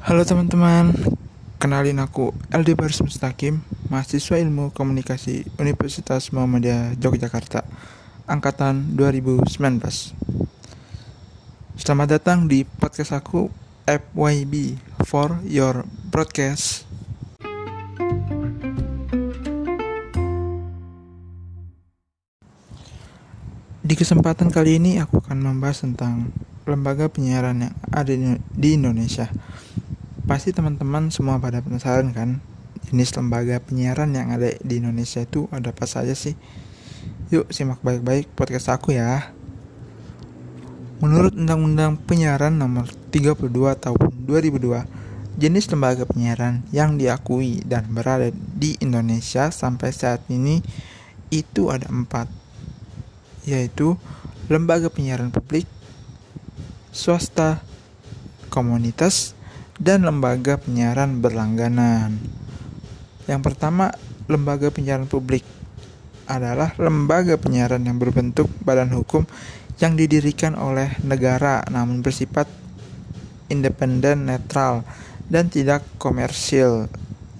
Halo teman-teman, kenalin aku LD Baris Mustaqim, mahasiswa ilmu komunikasi Universitas Muhammadiyah Yogyakarta, angkatan 2019. Selamat datang di podcast aku FYB for your broadcast. Di kesempatan kali ini aku akan membahas tentang lembaga penyiaran yang ada di Indonesia. Pasti teman-teman semua pada penasaran kan jenis lembaga penyiaran yang ada di Indonesia itu ada apa saja sih? Yuk simak baik-baik podcast aku ya. Menurut Undang-Undang Penyiaran Nomor 32 Tahun 2002, jenis lembaga penyiaran yang diakui dan berada di Indonesia sampai saat ini itu ada empat, yaitu lembaga penyiaran publik, swasta, komunitas, dan lembaga penyiaran berlangganan. Yang pertama, lembaga penyiaran publik adalah lembaga penyiaran yang berbentuk badan hukum yang didirikan oleh negara namun bersifat independen, netral, dan tidak komersil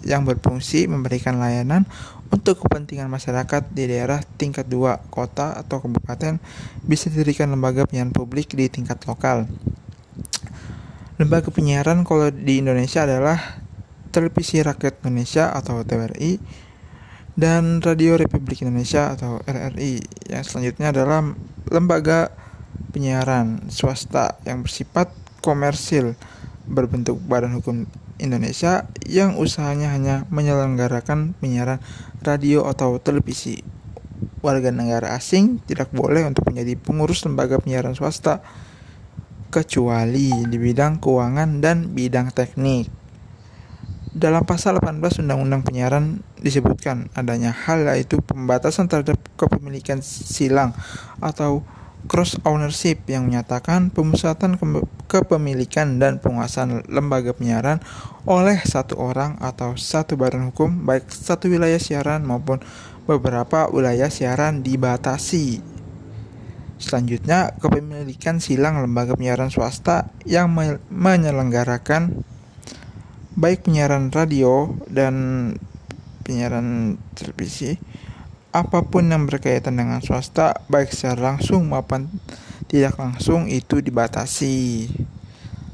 yang berfungsi memberikan layanan untuk kepentingan masyarakat di daerah tingkat 2 kota atau kabupaten bisa didirikan lembaga penyiaran publik di tingkat lokal. Lembaga penyiaran kalau di Indonesia adalah Televisi Rakyat Indonesia atau TVRI dan Radio Republik Indonesia atau RRI. Yang selanjutnya adalah lembaga penyiaran swasta yang bersifat komersil berbentuk badan hukum Indonesia yang usahanya hanya menyelenggarakan penyiaran radio atau televisi. Warga negara asing tidak boleh untuk menjadi pengurus lembaga penyiaran swasta kecuali di bidang keuangan dan bidang teknik. Dalam pasal 18 Undang-Undang Penyiaran disebutkan adanya hal yaitu pembatasan terhadap kepemilikan silang atau cross ownership yang menyatakan pemusatan kepemilikan dan penguasaan lembaga penyiaran oleh satu orang atau satu badan hukum baik satu wilayah siaran maupun beberapa wilayah siaran dibatasi. Selanjutnya, kepemilikan silang lembaga penyiaran swasta yang menyelenggarakan baik penyiaran radio dan penyiaran televisi apa pun yang berkaitan dengan swasta baik secara langsung maupun tidak langsung itu dibatasi.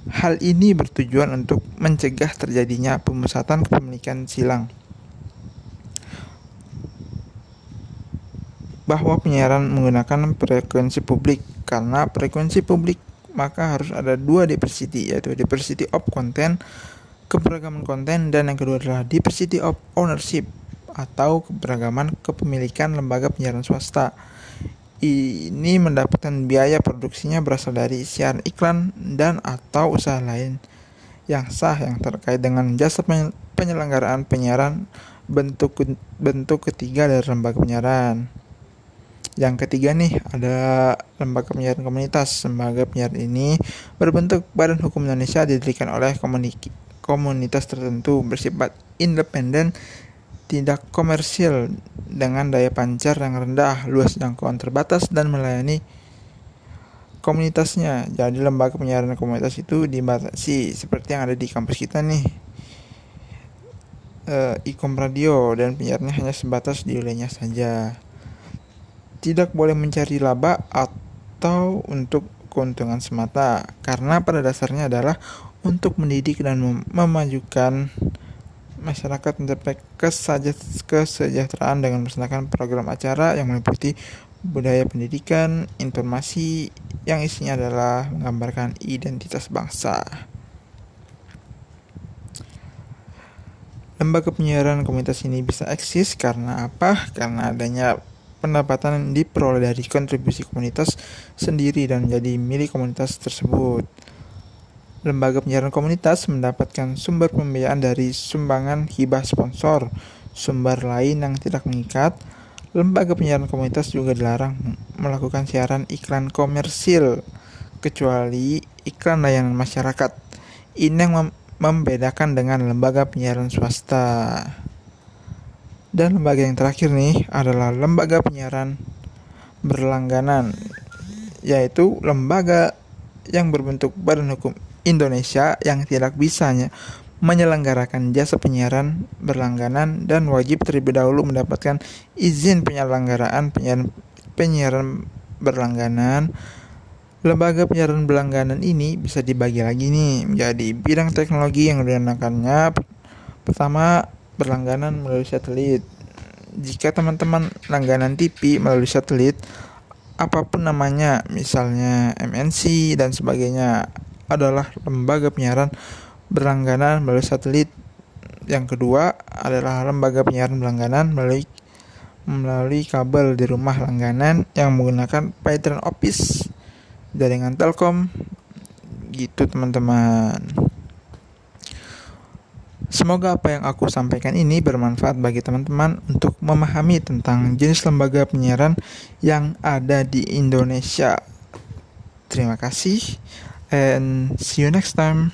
Hal ini bertujuan untuk mencegah terjadinya pemusatan kepemilikan silang. Bahwa penyiaran menggunakan frekuensi publik karena frekuensi publik maka harus ada dua diversity yaitu diversity of content, keberagaman konten dan yang kedua adalah diversity of ownership atau keberagaman kepemilikan lembaga penyiaran swasta. Ini mendapatkan biaya produksinya berasal dari siaran iklan dan atau usaha lain yang sah yang terkait dengan jasa penyelenggaraan penyiaran bentuk bentuk ketiga dari lembaga penyiaran. Yang ketiga nih ada lembaga penyiaran komunitas. Lembaga penyiaran ini berbentuk badan hukum Indonesia didirikan oleh komunitas tertentu bersifat independen tidak komersil dengan daya pancar yang rendah, luas jangkauan terbatas dan melayani komunitasnya. Jadi lembaga penyiaran komunitas itu dibatasi seperti yang ada di kampus kita nih. E, ikom radio dan penyiarnya hanya sebatas di wilayahnya saja. Tidak boleh mencari laba atau untuk keuntungan semata karena pada dasarnya adalah untuk mendidik dan memajukan masyarakat mencapai kesejahteraan dengan melaksanakan program acara yang meliputi budaya pendidikan, informasi yang isinya adalah menggambarkan identitas bangsa. Lembaga penyiaran komunitas ini bisa eksis karena apa? Karena adanya pendapatan diperoleh dari kontribusi komunitas sendiri dan menjadi milik komunitas tersebut. Lembaga penyiaran komunitas mendapatkan sumber pembiayaan dari sumbangan hibah sponsor, sumber lain yang tidak mengikat. Lembaga penyiaran komunitas juga dilarang melakukan siaran iklan komersil kecuali iklan layanan masyarakat. Ini yang mem membedakan dengan lembaga penyiaran swasta. Dan lembaga yang terakhir nih adalah lembaga penyiaran berlangganan, yaitu lembaga yang berbentuk badan hukum Indonesia yang tidak bisanya menyelenggarakan jasa penyiaran berlangganan dan wajib terlebih dahulu mendapatkan izin penyelenggaraan penyiaran, penyiaran berlangganan. Lembaga penyiaran berlangganan ini bisa dibagi lagi nih menjadi bidang teknologi yang digunakannya pertama berlangganan melalui satelit. Jika teman-teman langganan TV melalui satelit, apa pun namanya, misalnya MNC dan sebagainya, adalah lembaga penyiaran berlangganan melalui satelit. Yang kedua adalah lembaga penyiaran berlangganan melalui melalui kabel di rumah langganan yang menggunakan Python Office jaringan Telkom gitu teman-teman. Semoga apa yang aku sampaikan ini bermanfaat bagi teman-teman untuk memahami tentang jenis lembaga penyiaran yang ada di Indonesia. Terima kasih and see you next time.